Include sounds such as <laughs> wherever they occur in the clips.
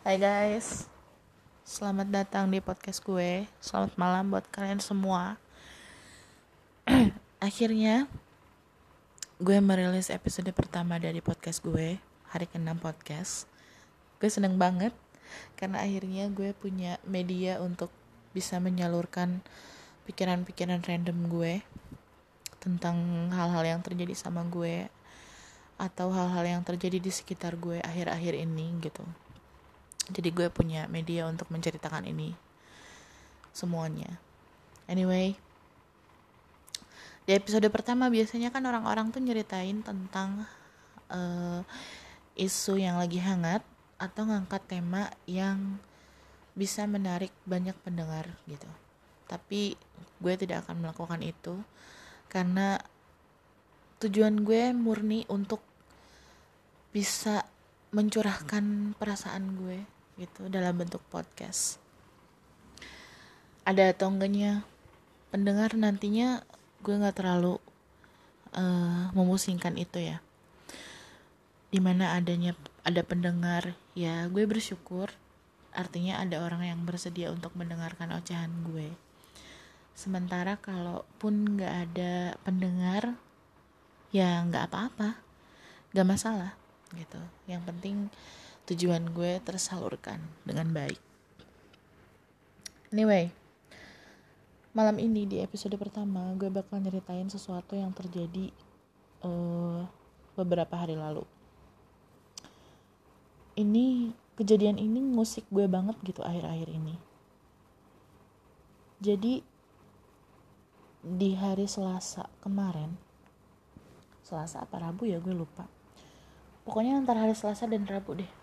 Hai guys, selamat datang di podcast gue. Selamat malam buat kalian semua. <clears throat> Akhirnya, gue merilis episode pertama dari podcast gue, hari ke-6 podcast. Gue seneng banget, karena akhirnya gue punya media untuk bisa menyalurkan pikiran-pikiran random gue tentang hal-hal yang terjadi sama gue atau hal-hal yang terjadi di sekitar gue akhir-akhir ini gitu jadi gue punya media untuk menceritakan ini semuanya. Anyway di episode pertama biasanya kan orang-orang tuh nyeritain tentang uh, isu yang lagi hangat atau ngangkat tema yang bisa menarik banyak pendengar gitu. Tapi gue tidak akan melakukan itu karena tujuan gue murni untuk bisa mencurahkan perasaan gue gitu dalam bentuk podcast. Ada atau enggaknya pendengar nantinya gue nggak terlalu uh, memusingkan itu ya. Di mana adanya ada pendengar ya gue bersyukur. Artinya ada orang yang bersedia untuk mendengarkan ocehan gue. Sementara kalaupun nggak ada pendengar ya nggak apa-apa. Nggak masalah gitu. Yang penting tujuan gue tersalurkan dengan baik. Anyway, malam ini di episode pertama gue bakal nyeritain sesuatu yang terjadi uh, beberapa hari lalu. Ini kejadian ini musik gue banget gitu akhir-akhir ini. Jadi di hari Selasa kemarin, Selasa apa Rabu ya gue lupa. Pokoknya antara hari Selasa dan Rabu deh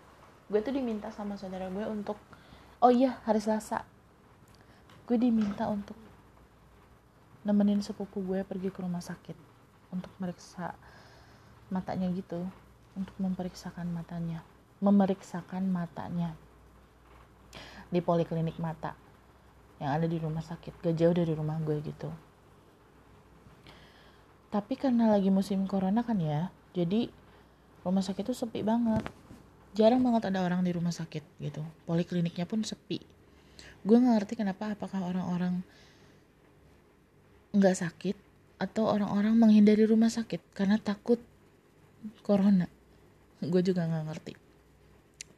gue tuh diminta sama saudara gue untuk oh iya hari Selasa. Gue diminta untuk nemenin sepupu gue pergi ke rumah sakit untuk meriksa matanya gitu untuk memeriksakan matanya memeriksakan matanya di poliklinik mata yang ada di rumah sakit gak jauh dari rumah gue gitu. Tapi karena lagi musim corona kan ya jadi rumah sakit tuh sepi banget jarang banget ada orang di rumah sakit gitu. Polikliniknya pun sepi. Gue nggak ngerti kenapa apakah orang-orang nggak sakit atau orang-orang menghindari rumah sakit karena takut corona. Gue juga nggak ngerti.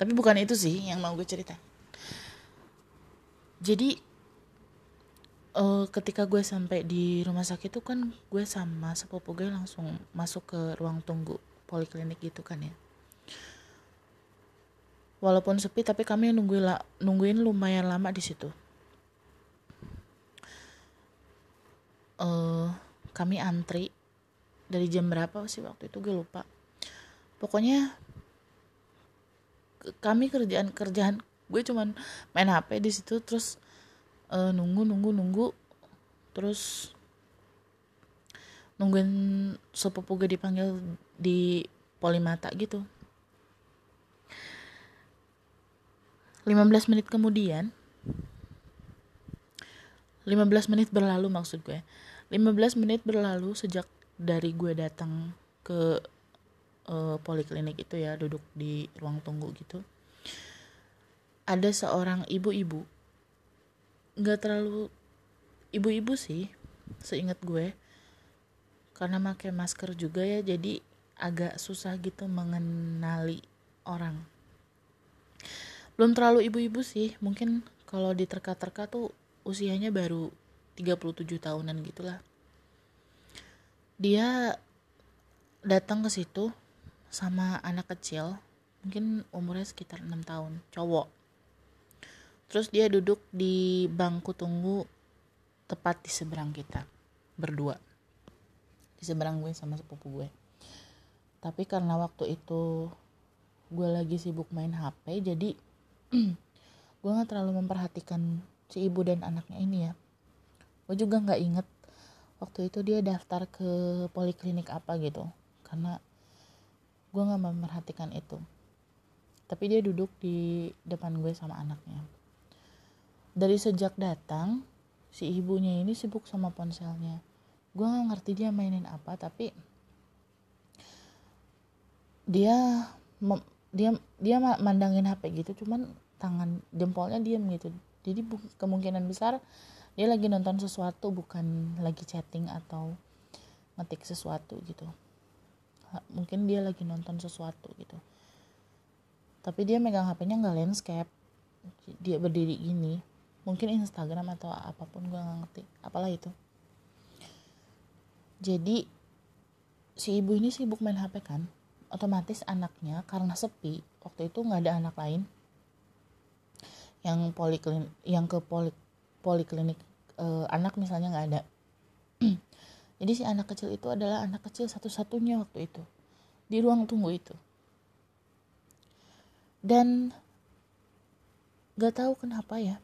Tapi bukan itu sih yang mau gue cerita. Jadi uh, ketika gue sampai di rumah sakit tuh kan gue sama sepupu gue langsung masuk ke ruang tunggu poliklinik gitu kan ya walaupun sepi tapi kami nungguin nungguin lumayan lama di situ. Uh, kami antri dari jam berapa sih waktu itu? Gue lupa. Pokoknya kami kerjaan kerjaan gue cuman main hp di situ terus uh, nunggu nunggu nunggu terus nungguin sepupu gue dipanggil di polimata gitu 15 menit kemudian. 15 menit berlalu maksud gue. 15 menit berlalu sejak dari gue datang ke uh, poliklinik itu ya duduk di ruang tunggu gitu. Ada seorang ibu-ibu. Nggak terlalu ibu-ibu sih seingat gue. Karena pakai masker juga ya jadi agak susah gitu mengenali orang belum terlalu ibu-ibu sih. Mungkin kalau diterka-terka tuh usianya baru 37 tahunan gitulah dia datang ke situ sama anak kecil. Mungkin umurnya sekitar 6 tahun. Cowok. Terus dia duduk di bangku tunggu tepat di seberang kita. Berdua. Di seberang gue sama sepupu gue. Tapi karena waktu itu gue lagi sibuk main HP jadi gue nggak terlalu memperhatikan si ibu dan anaknya ini ya. Gue juga nggak inget waktu itu dia daftar ke poliklinik apa gitu. Karena gue nggak memperhatikan itu. Tapi dia duduk di depan gue sama anaknya. Dari sejak datang si ibunya ini sibuk sama ponselnya. Gue nggak ngerti dia mainin apa tapi dia dia dia mandangin HP gitu cuman tangan jempolnya diem gitu. Jadi kemungkinan besar dia lagi nonton sesuatu bukan lagi chatting atau ngetik sesuatu gitu. Mungkin dia lagi nonton sesuatu gitu. Tapi dia megang HP-nya nggak landscape. Dia berdiri gini. Mungkin Instagram atau apa pun gue nggak ngerti. Apalah itu. Jadi si ibu ini sibuk main HP kan otomatis anaknya karena sepi waktu itu nggak ada anak lain. Yang poliklinik yang ke poli, poliklinik uh, anak misalnya nggak ada. <clears throat> Jadi si anak kecil itu adalah anak kecil satu-satunya waktu itu. Di ruang tunggu itu. Dan gak tahu kenapa ya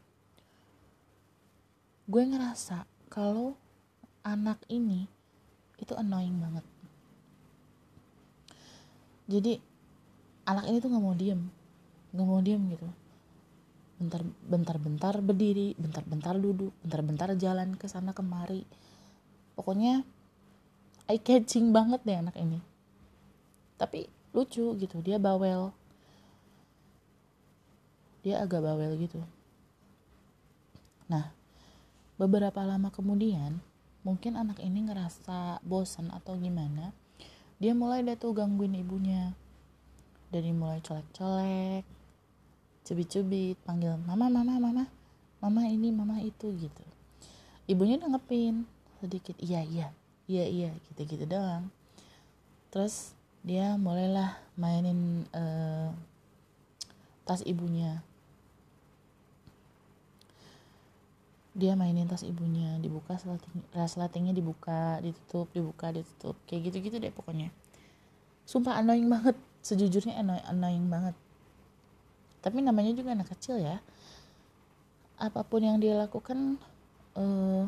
gue ngerasa kalau anak ini itu annoying banget jadi anak ini tuh nggak mau diem. Nggak mau diem gitu. Bentar bentar bentar berdiri bentar bentar duduk bentar bentar jalan ke sana kemari. Pokoknya eye catching banget deh anak ini. Tapi lucu gitu. Dia bawel. Dia agak bawel gitu. Nah beberapa lama kemudian mungkin anak ini ngerasa bosan atau gimana dia mulai deh tuh gangguin ibunya. Dari mulai colek-colek cubit-cubit panggil mama mama mama mama ini mama itu gitu. Ibunya nanggepin sedikit iya iya iya iya gitu gitu doang. Terus dia mulailah mainin uh, tas ibunya dia mainin tas ibunya dibuka selating, dibuka ditutup dibuka ditutup. Kayak gitu gitu deh pokoknya. Sumpah annoying banget. Sejujurnya annoying, annoying banget. Tapi namanya juga anak kecil ya. Apa pun yang dia lakukan uh,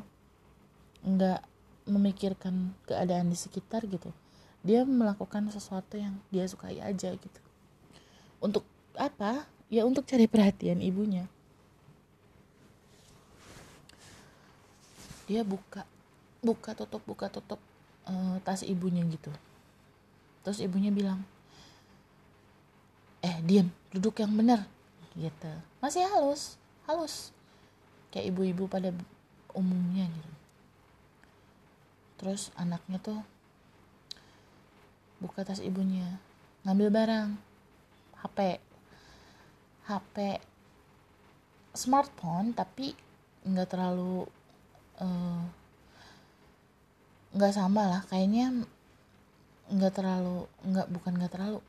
nggak memikirkan keadaan di sekitar gitu. Dia melakukan sesuatu yang dia sukai aja gitu. Untuk apa? Ya untuk cari perhatian ibunya dia buka buka tutup buka tutup uh, tas ibunya gitu. Terus ibunya bilang eh diam duduk yang benar gitu. Masih halus halus. Kayak ibu-ibu pada umumnya gitu. Terus anaknya tuh buka tas ibunya ngambil barang HP HP smartphone tapi nggak terlalu nggak uh, sama lah kayaknya nggak terlalu nggak bukan nggak terlalu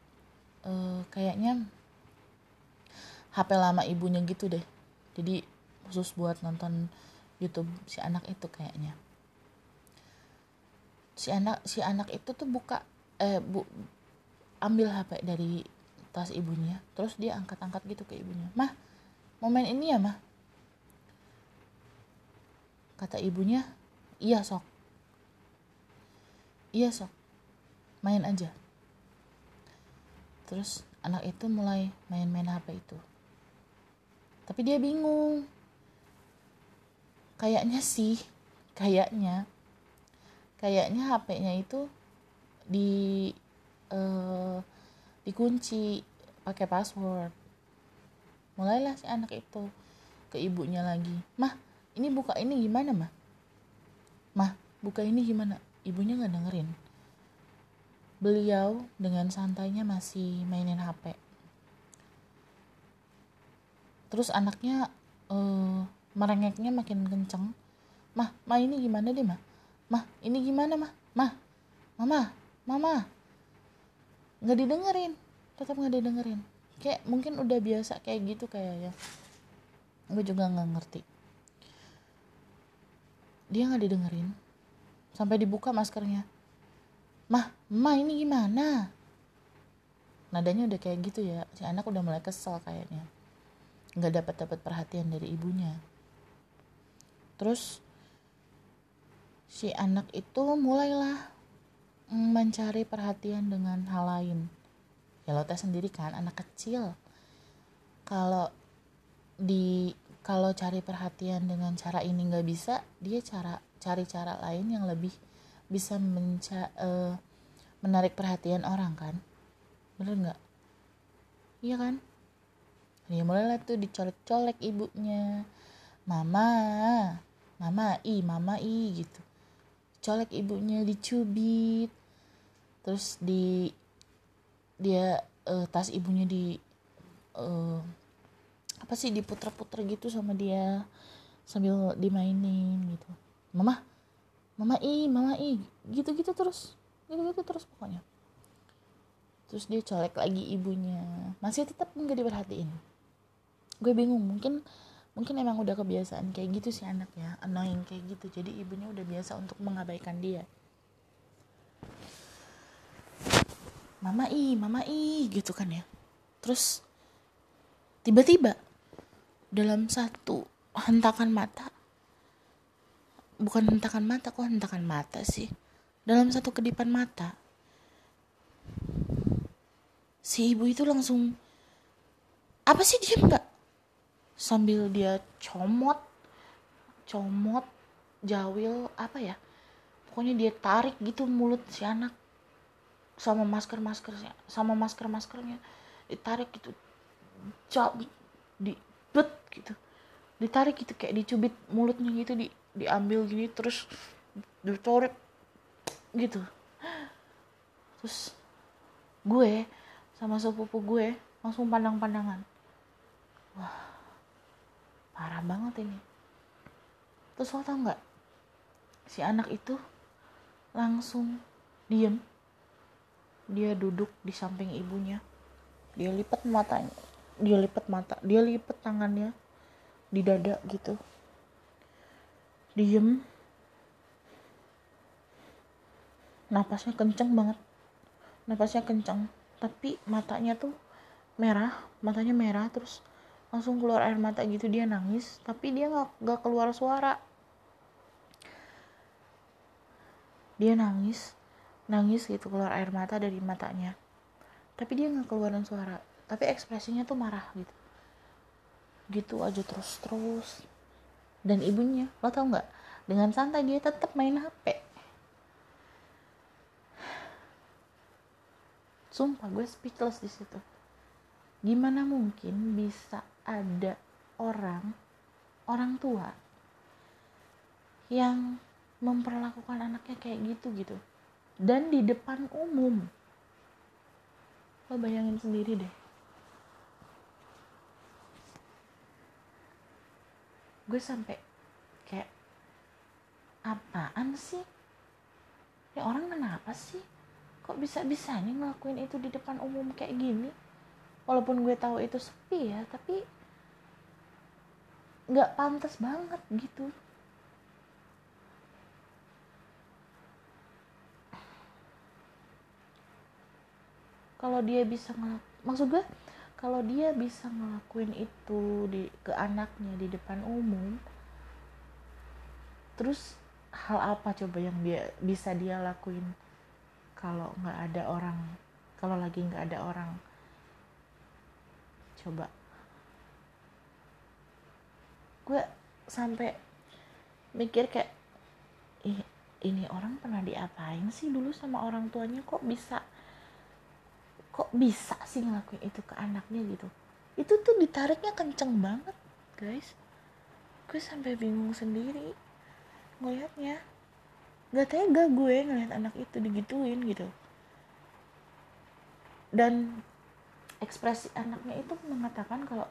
uh, kayaknya HP lama ibunya gitu deh. Jadi khusus buat nonton YouTube si anak itu kayaknya. Si anak si anak itu tuh buka eh bu ambil HP dari tas ibunya terus dia angkat-angkat gitu ke ibunya. Mah main ini ya mah kata ibunya iya sok. Iya sok. Main aja. Terus anak itu mulai main-main HP itu. Tapi dia bingung. Kayaknya sih kayaknya kayaknya HP-nya itu di uh, dikunci pakai password. Mulailah si anak itu ke ibunya lagi. Mah ini buka ini gimana mah mah buka ini gimana ibunya nggak dengerin beliau dengan santainya masih mainin HP. Terus anaknya uh, merengeknya makin kenceng. Mah, mah ini gimana deh mah? Mah, ini gimana mah? Mah, mama, mama. Nggak didengerin, tetap nggak didengerin. Kayak mungkin udah biasa kayak gitu kayaknya. Gue juga nggak ngerti. Dia nggak didengerin. Sampai dibuka maskernya. Mah mah ini gimana? Nadanya udah kayak gitu ya. Si anak udah mulai kesel kayaknya. Nggak dapat dapat perhatian dari ibunya. Terus si anak itu mulailah mencari perhatian dengan hal lain. Ya lo sendiri kan anak kecil. Kalau di kalau cari perhatian dengan cara ini nggak bisa dia cara cari cara lain yang lebih bisa menca uh, menarik perhatian orang kan? Bener nggak? Iya kan? Dia mulai tuh dicolek-colek ibunya. Mama mama i mama i gitu. Colek ibunya dicubit. Terus di dia uh, tas ibunya di uh, apa sih diputer-puter gitu sama dia sambil dimainin gitu. Mama mama i mama i gitu gitu terus gitu gitu terus pokoknya. Terus dia colek lagi ibunya. Masih tetap nggak diperhatiin. Gue bingung mungkin mungkin emang udah kebiasaan kayak gitu sih anak ya annoying kayak gitu. Jadi ibunya udah biasa untuk mengabaikan dia. Mama i mama i gitu kan ya. Terus tiba-tiba dalam satu hentakan mata. Bukan hentakan mata kok hentakan mata sih? Dalam satu kedipan mata. Si ibu itu langsung apa sih dia mbak? Sambil dia comot comot jawil apa ya? Pokoknya dia tarik gitu mulut si anak sama masker maskernya sama masker maskernya ditarik gitu jauh di gitu. Ditarik gitu kayak dicubit mulutnya gitu di diambil gini terus ditarik gitu. Terus gue sama sepupu gue langsung pandang-pandangan. Wah parah banget ini. Terus lo tau nggak? Si anak itu langsung diem. Dia duduk di samping ibunya. Dia lipat matanya dia lipat mata dia lipat tangannya di dada gitu. Diem. Napasnya kenceng banget. Napasnya kenceng. Tapi matanya tuh merah matanya merah terus langsung keluar air mata gitu dia nangis. Tapi dia nggak nggak keluar suara. Dia nangis nangis gitu keluar air mata dari matanya. Tapi dia nggak keluaran suara tapi ekspresinya tuh marah gitu. Gitu aja terus terus dan ibunya lo tau nggak? Dengan santai dia tetap main hp sumpah gue speechless di situ. Gimana mungkin bisa ada orang orang tua yang memperlakukan anaknya kayak gitu gitu? Dan di depan umum. Lo bayangin sendiri deh gue sampai kayak apaan sih? Ya orang kenapa sih? Kok bisa bisanya ngelakuin itu di depan umum kayak gini? Walaupun gue tahu itu sepi ya tapi nggak pantas banget gitu. Kalau dia bisa ngelak maksud gue kalau dia bisa ngelakuin itu di ke anaknya di depan umum terus hal apa coba yang dia bisa dia lakuin? Kalau nggak ada orang kalau lagi nggak ada orang coba. Gue sampai mikir kayak ini orang pernah diapain sih dulu sama orang tuanya? Kok bisa kok bisa sih ngelakuin itu ke anaknya gitu? Itu tuh ditariknya kenceng banget guys. Gue sampai bingung sendiri ngelihatnya gak tega gue ngeliat anak itu digituin gitu. Dan ekspresi anaknya itu mengatakan kalau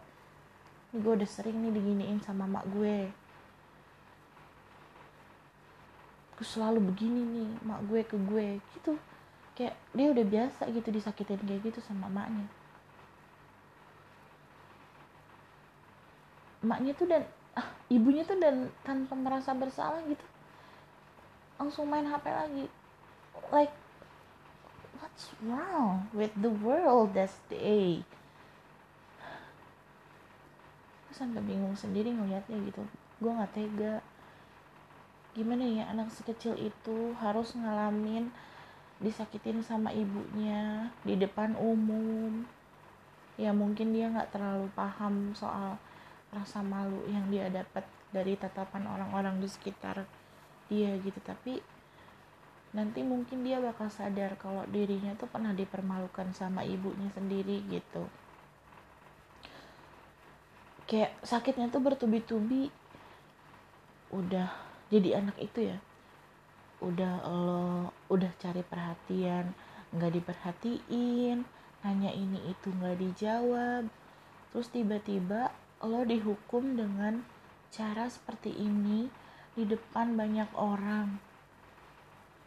gue udah sering nih diginiin sama mak gue. Gue selalu begini nih mak gue ke gue gitu kayak dia udah biasa gitu disakitin kayak gitu sama maknya maknya tuh dan ah, ibunya tuh dan tanpa merasa bersalah gitu. Langsung main HP lagi. Like what's wrong with the world this day? Gue sampai bingung sendiri ngeliatnya gitu. Gue nggak tega. Gimana ya anak sekecil itu harus ngalamin disakitin sama ibunya di depan umum. Ya mungkin dia nggak terlalu paham soal rasa malu yang dia dapat dari tatapan orang-orang di sekitar dia gitu. Tapi nanti mungkin dia bakal sadar kalau dirinya tuh pernah dipermalukan sama ibunya sendiri gitu. Kayak sakitnya tuh bertubi-tubi. Udah jadi anak itu ya udah lo udah cari perhatian nggak diperhatiin nanya ini itu nggak dijawab. Terus tiba-tiba lo dihukum dengan cara seperti ini di depan banyak orang.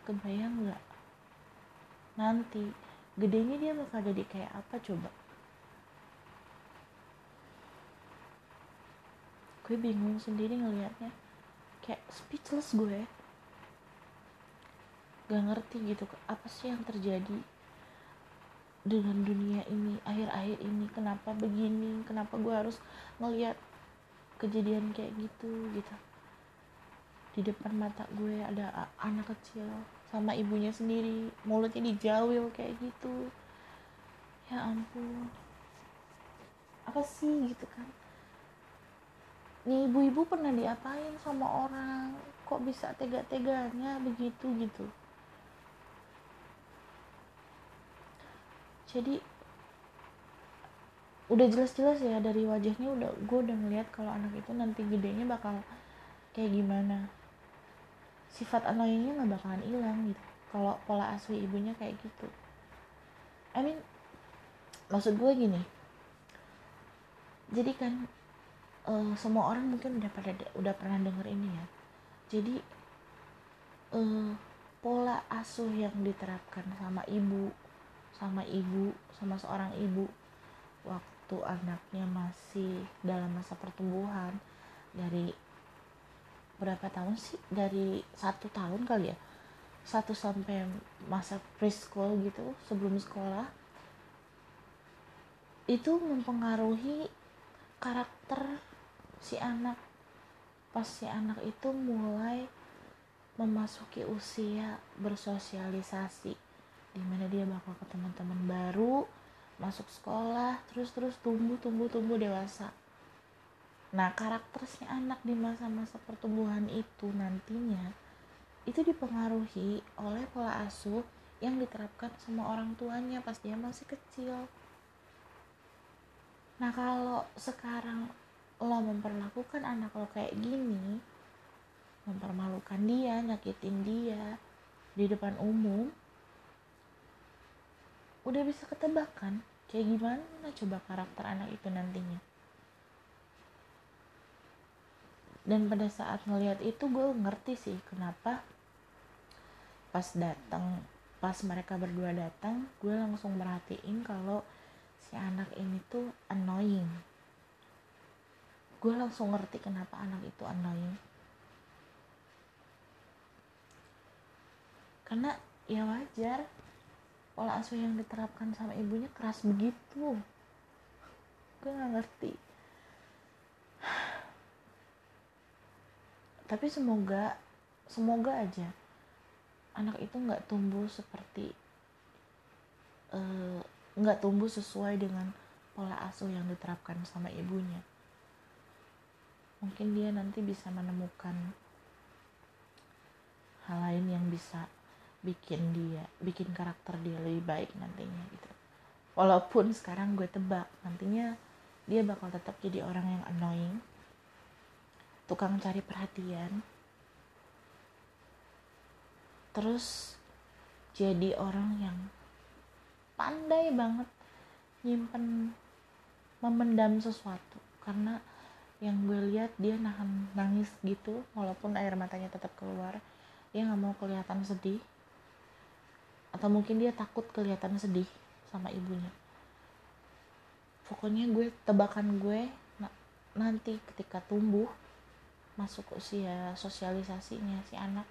Kebayang nggak? Nanti gedenya dia bakal jadi kayak apa coba? Gue bingung sendiri ngelihatnya kayak speechless gue gak ngerti gitu apa sih yang terjadi dengan dunia ini akhir-akhir ini? Kenapa begini? Kenapa gue harus ngelihat kejadian kayak gitu gitu? Di depan mata gue ada anak kecil sama ibunya sendiri. Mulutnya dijawil kayak gitu. Ya ampun. Apa sih gitu kan? Nih ibu-ibu pernah diapain sama orang? Kok bisa tega-teganya begitu gitu jadi udah jelas-jelas ya dari wajahnya udah gue udah ngeliat kalau anak itu nanti gedenya bakal kayak gimana. Sifat annoyingnya nggak bakalan hilang gitu. Kalau pola asuh ibunya kayak gitu. I mean maksud gue gini. Jadi kan uh, semua orang mungkin udah pada udah pernah denger ini ya. Jadi uh, pola asuh yang diterapkan sama ibu sama ibu sama seorang ibu. Waktu anaknya masih dalam masa pertumbuhan dari berapa tahun sih? Dari satu tahun kali ya? Satu sampai masa preschool gitu sebelum sekolah. Itu mempengaruhi karakter si anak. Pas si anak itu mulai memasuki usia bersosialisasi di mana dia bakal ke teman-teman baru masuk sekolah terus terus tumbuh tumbuh tumbuh dewasa. Nah karakter si anak di masa-masa pertumbuhan itu nantinya itu dipengaruhi oleh pola asuh yang diterapkan sama orang tuanya pas dia masih kecil. Nah kalau sekarang lo memperlakukan anak lo kayak gini mempermalukan dia nyakitin dia di depan umum udah bisa ketebak kan? Kayak gimana coba karakter anak itu nantinya? Dan pada saat ngelihat itu gue ngerti sih kenapa pas datang pas mereka berdua datang gue langsung merhatiin kalau si anak ini tuh annoying. Gue langsung ngerti kenapa anak itu annoying. Karena ya wajar pola asuh yang diterapkan sama ibunya keras begitu. Gue gak ngerti. Tapi semoga semoga aja anak itu nggak tumbuh seperti eh, nggak uh, tumbuh sesuai dengan pola asuh yang diterapkan sama ibunya. Mungkin dia nanti bisa menemukan hal lain yang bisa bikin dia bikin karakter dia lebih baik nantinya gitu. Walaupun sekarang gue tebak nantinya dia bakal tetap jadi orang yang annoying tukang cari perhatian terus jadi orang yang pandai banget nyimpen memendam sesuatu. Karena yang gue lihat dia nahan nangis gitu walaupun air matanya tetap keluar dia nggak mau kelihatan sedih atau mungkin dia takut kelihatan sedih sama ibunya. Pokoknya gue tebakan gue nanti ketika tumbuh masuk usia sosialisasinya si anak.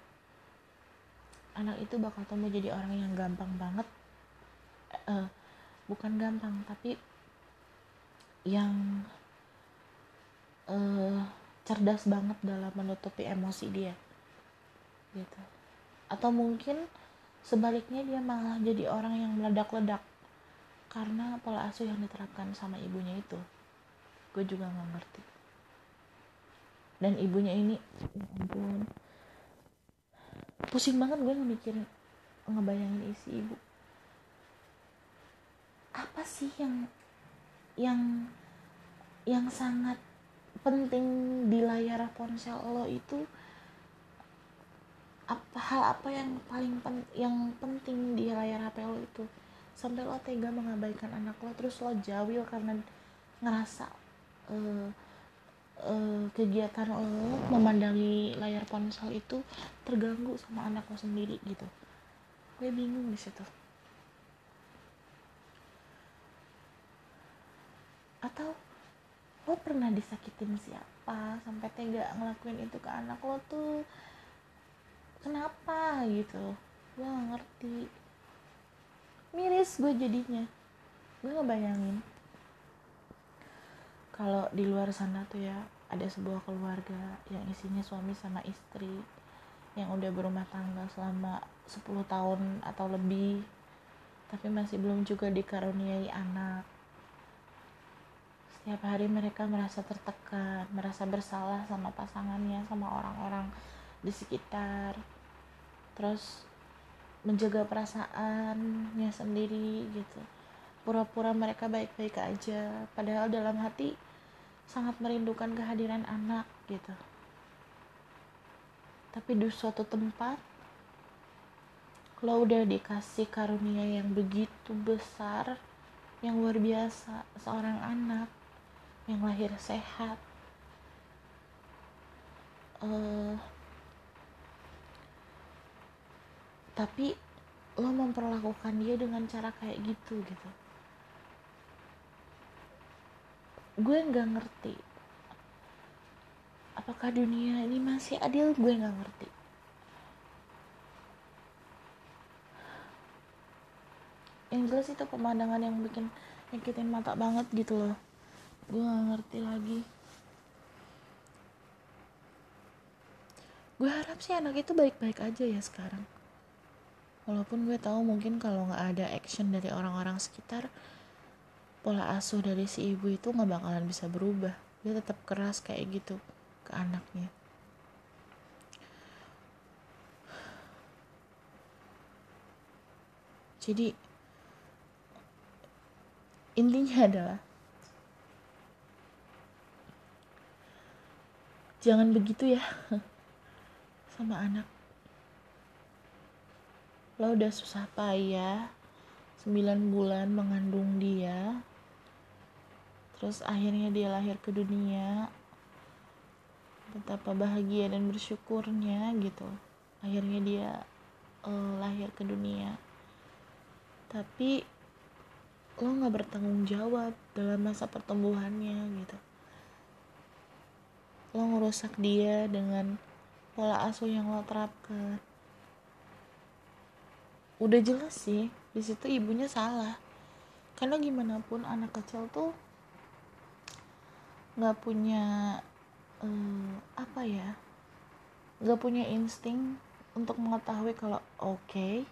Anak itu bakal tumbuh jadi orang yang gampang banget. Uh, bukan gampang tapi yang uh, cerdas banget dalam menutupi emosi dia. Gitu. Atau mungkin sebaliknya dia malah jadi orang yang meledak-ledak karena pola asuh yang diterapkan sama ibunya itu. Gue juga nggak ngerti. Dan ibunya ini ya ampun. Pusing banget gue ngemikirin ngebayangin isi ibu. Apa sih yang yang yang sangat penting di layar ponsel lo itu apa hal apa yang paling pen, yang penting di layar HP lo itu? Sampai lo tega mengabaikan anak lo terus lo jawil karena ngerasa uh, uh, kegiatan lo memandangi layar ponsel itu terganggu sama anak lo sendiri gitu. Gue bingung di situ. Atau lo pernah disakitin siapa sampai tega ngelakuin itu ke anak lo tuh kenapa? gitu. Gue gak ngerti. Miris gue jadinya. Gue ngebayangin. Kalau di luar sana tuh ya ada sebuah keluarga yang isinya suami sama istri yang udah berumah tangga selama 10 tahun atau lebih tapi masih belum juga dikaruniai anak. Setiap hari mereka merasa tertekan, merasa bersalah sama pasangannya, sama orang-orang di sekitar. Terus menjaga perasaannya sendiri gitu. Pura-pura mereka baik-baik aja, padahal dalam hati sangat merindukan kehadiran anak gitu. Tapi di suatu tempat lo udah dikasih karunia yang begitu besar, yang luar biasa, seorang anak yang lahir sehat uh, tapi lo memperlakukan dia dengan cara kayak gitu gitu. Gue nggak ngerti. Apakah dunia ini masih adil? Gue nggak ngerti. Yang jelas itu pemandangan yang bikin nyakitin mata banget gitu loh. Gue gak ngerti lagi. Gue harap sih anak itu baik-baik aja ya sekarang walaupun gue tahu mungkin kalau nggak ada action dari orang-orang sekitar pola asuh dari si ibu itu nggak bakalan bisa berubah. Dia tetap keras kayak gitu ke anaknya. Jadi intinya adalah jangan begitu ya <laughs> sama anak lo udah susah payah 9 bulan mengandung dia terus akhirnya dia lahir ke dunia. Betapa bahagia dan bersyukurnya gitu. Akhirnya dia uh, lahir ke dunia. Tapi lo nggak bertanggung jawab dalam masa pertumbuhannya gitu. Lo ngerusak dia dengan pola asuh yang lo terapkan udah jelas sih di situ ibunya salah. Karena gimana pun anak kecil tuh nggak punya uh, apa ya nggak punya insting untuk mengetahui kalau oke okay,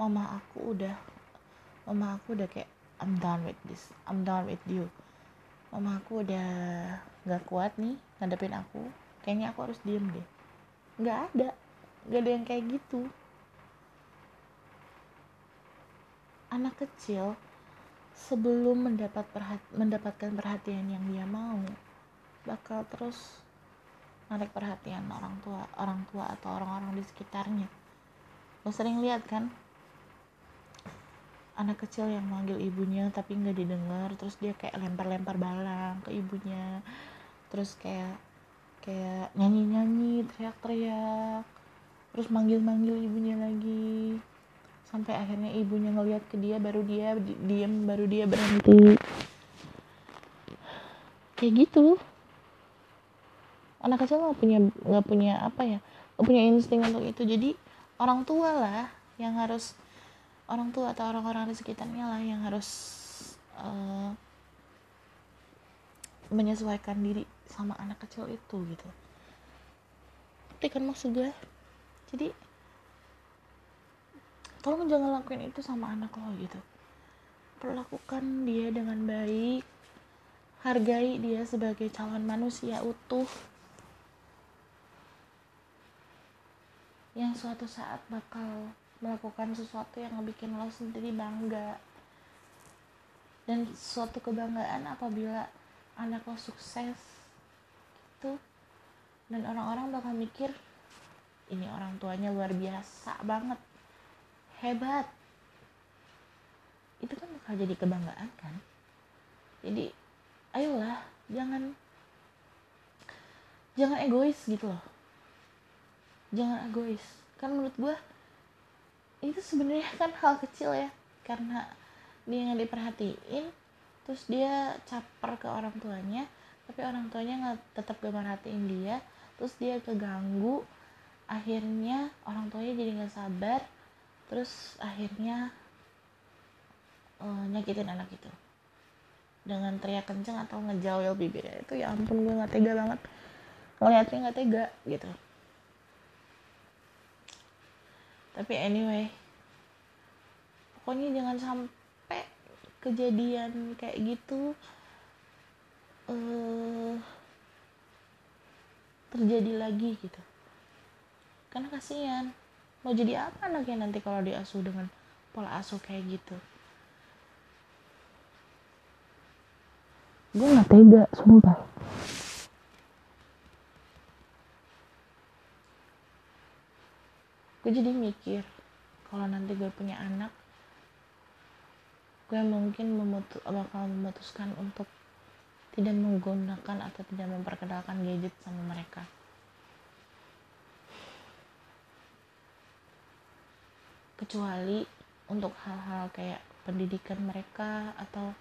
mama aku udah mama aku udah kayak I'm done with this I'm done with you. Mama aku udah nggak kuat nih ngadepin aku kayaknya aku harus diem deh. Nggak ada nggak ada yang kayak gitu anak kecil sebelum mendapat perhat mendapatkan perhatian yang dia mau bakal terus narik perhatian orang tua orang tua atau orang-orang di sekitarnya. Lo sering lihat kan? Anak kecil yang manggil ibunya tapi nggak didengar terus dia kayak lempar-lempar balang ke ibunya terus kayak kayak nyanyi-nyanyi teriak-teriak terus manggil-manggil ibunya lagi sampai akhirnya ibunya ngeliat ke dia baru dia diem baru dia berhenti. Kayak gitu. Anak kecil nggak punya nggak punya apa ya nggak punya insting untuk itu. Jadi orang tua lah yang harus orang tua atau orang-orang di sekitarnya lah yang harus uh, menyesuaikan diri sama anak kecil itu gitu. Tapi kan maksud gue. Jadi tolong jangan lakuin itu sama anak lo gitu. Perlakukan dia dengan baik. Hargai dia sebagai calon manusia utuh. Yang suatu saat bakal melakukan sesuatu yang bikin lo sendiri bangga. Dan suatu kebanggaan apabila anak lo sukses itu dan orang-orang bakal mikir ini orang tuanya luar biasa banget hebat. Itu kan bakal jadi kebanggaan kan? Jadi ayolah jangan jangan egois gitu loh. Jangan egois. Kan menurut gue itu sebenarnya kan hal kecil ya. Karena dia nggak diperhatiin terus dia caper ke orang tuanya tapi orang tuanya nggak tetap gak merhatiin dia terus dia keganggu akhirnya orang tuanya jadi nggak sabar terus akhirnya uh, nyakitin anak itu. Dengan teriak kenceng atau ngejauh bibirnya itu ya ampun gue nggak tega banget. Ngeliatnya nggak tega gitu. Tapi anyway pokoknya jangan sampai kejadian kayak gitu uh, terjadi lagi gitu. Karena kasihan mau jadi apa anaknya nanti kalau diasuh dengan pola asuh kayak gitu? Gue nggak tega sumpah. Gue jadi mikir kalau nanti gue punya anak gue mungkin memutu bakal memutuskan untuk tidak menggunakan atau tidak memperkenalkan gadget sama mereka kecuali untuk hal-hal kayak pendidikan mereka atau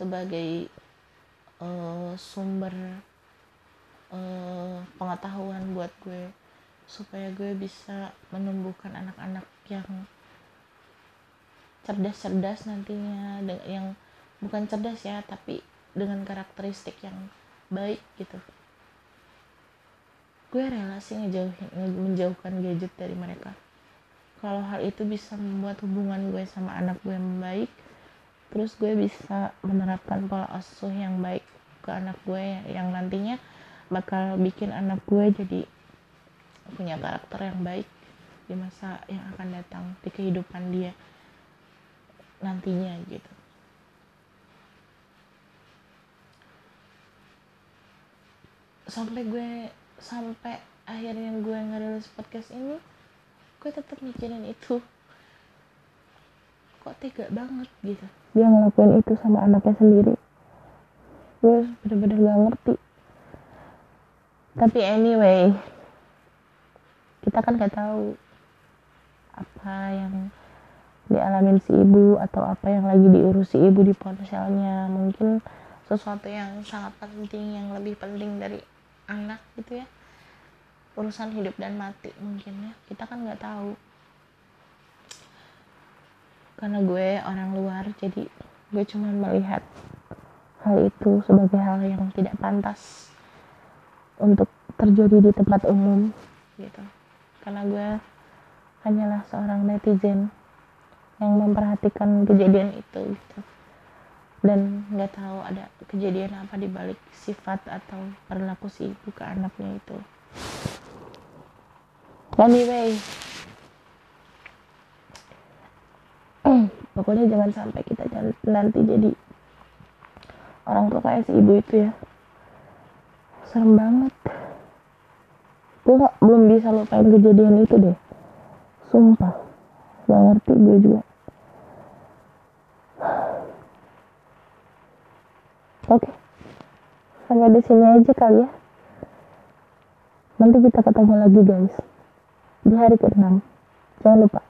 sebagai uh, sumber uh, pengetahuan buat gue supaya gue bisa menumbuhkan anak-anak yang cerdas-cerdas nantinya yang bukan cerdas ya tapi dengan karakteristik yang baik gitu. Gue rela sih ngejauhin menjauhkan gadget dari mereka kalau hal itu bisa membuat hubungan gue sama anak gue membaik terus gue bisa menerapkan pola asuh yang baik ke anak gue yang nantinya bakal bikin anak gue jadi punya karakter yang baik di masa yang akan datang di kehidupan dia nantinya gitu. Sampai gue sampai akhirnya gue ngerilis podcast ini gue tetap mikirin itu. Kok tega banget gitu. Dia ngelakuin itu sama anaknya sendiri. Gue bener-bener gak ngerti. Tapi anyway kita kan gak tahu apa yang dialamin si ibu atau apa yang lagi diurus si ibu di ponselnya. Mungkin sesuatu yang sangat penting yang lebih penting dari anak gitu ya urusan hidup dan mati mungkin ya. Kita kan nggak tahu. Karena gue orang luar jadi gue cuma melihat hal itu sebagai hal yang tidak pantas untuk terjadi di tempat umum gitu. Karena gue hanyalah seorang netizen yang memperhatikan kejadian itu gitu. Dan nggak tahu ada kejadian apa di balik sifat atau perilaku si ibu ke anaknya itu anyway pokoknya jangan sampai kita nanti jadi orang tua kayak si ibu itu ya. Serem banget. Gue gak, belum bisa lupain kejadian itu deh. Sumpah. Gak ngerti gue juga. Oke. Okay. sampai di sini aja kali ya. Nanti kita ketemu lagi guys di hari ke-6. Jangan lupa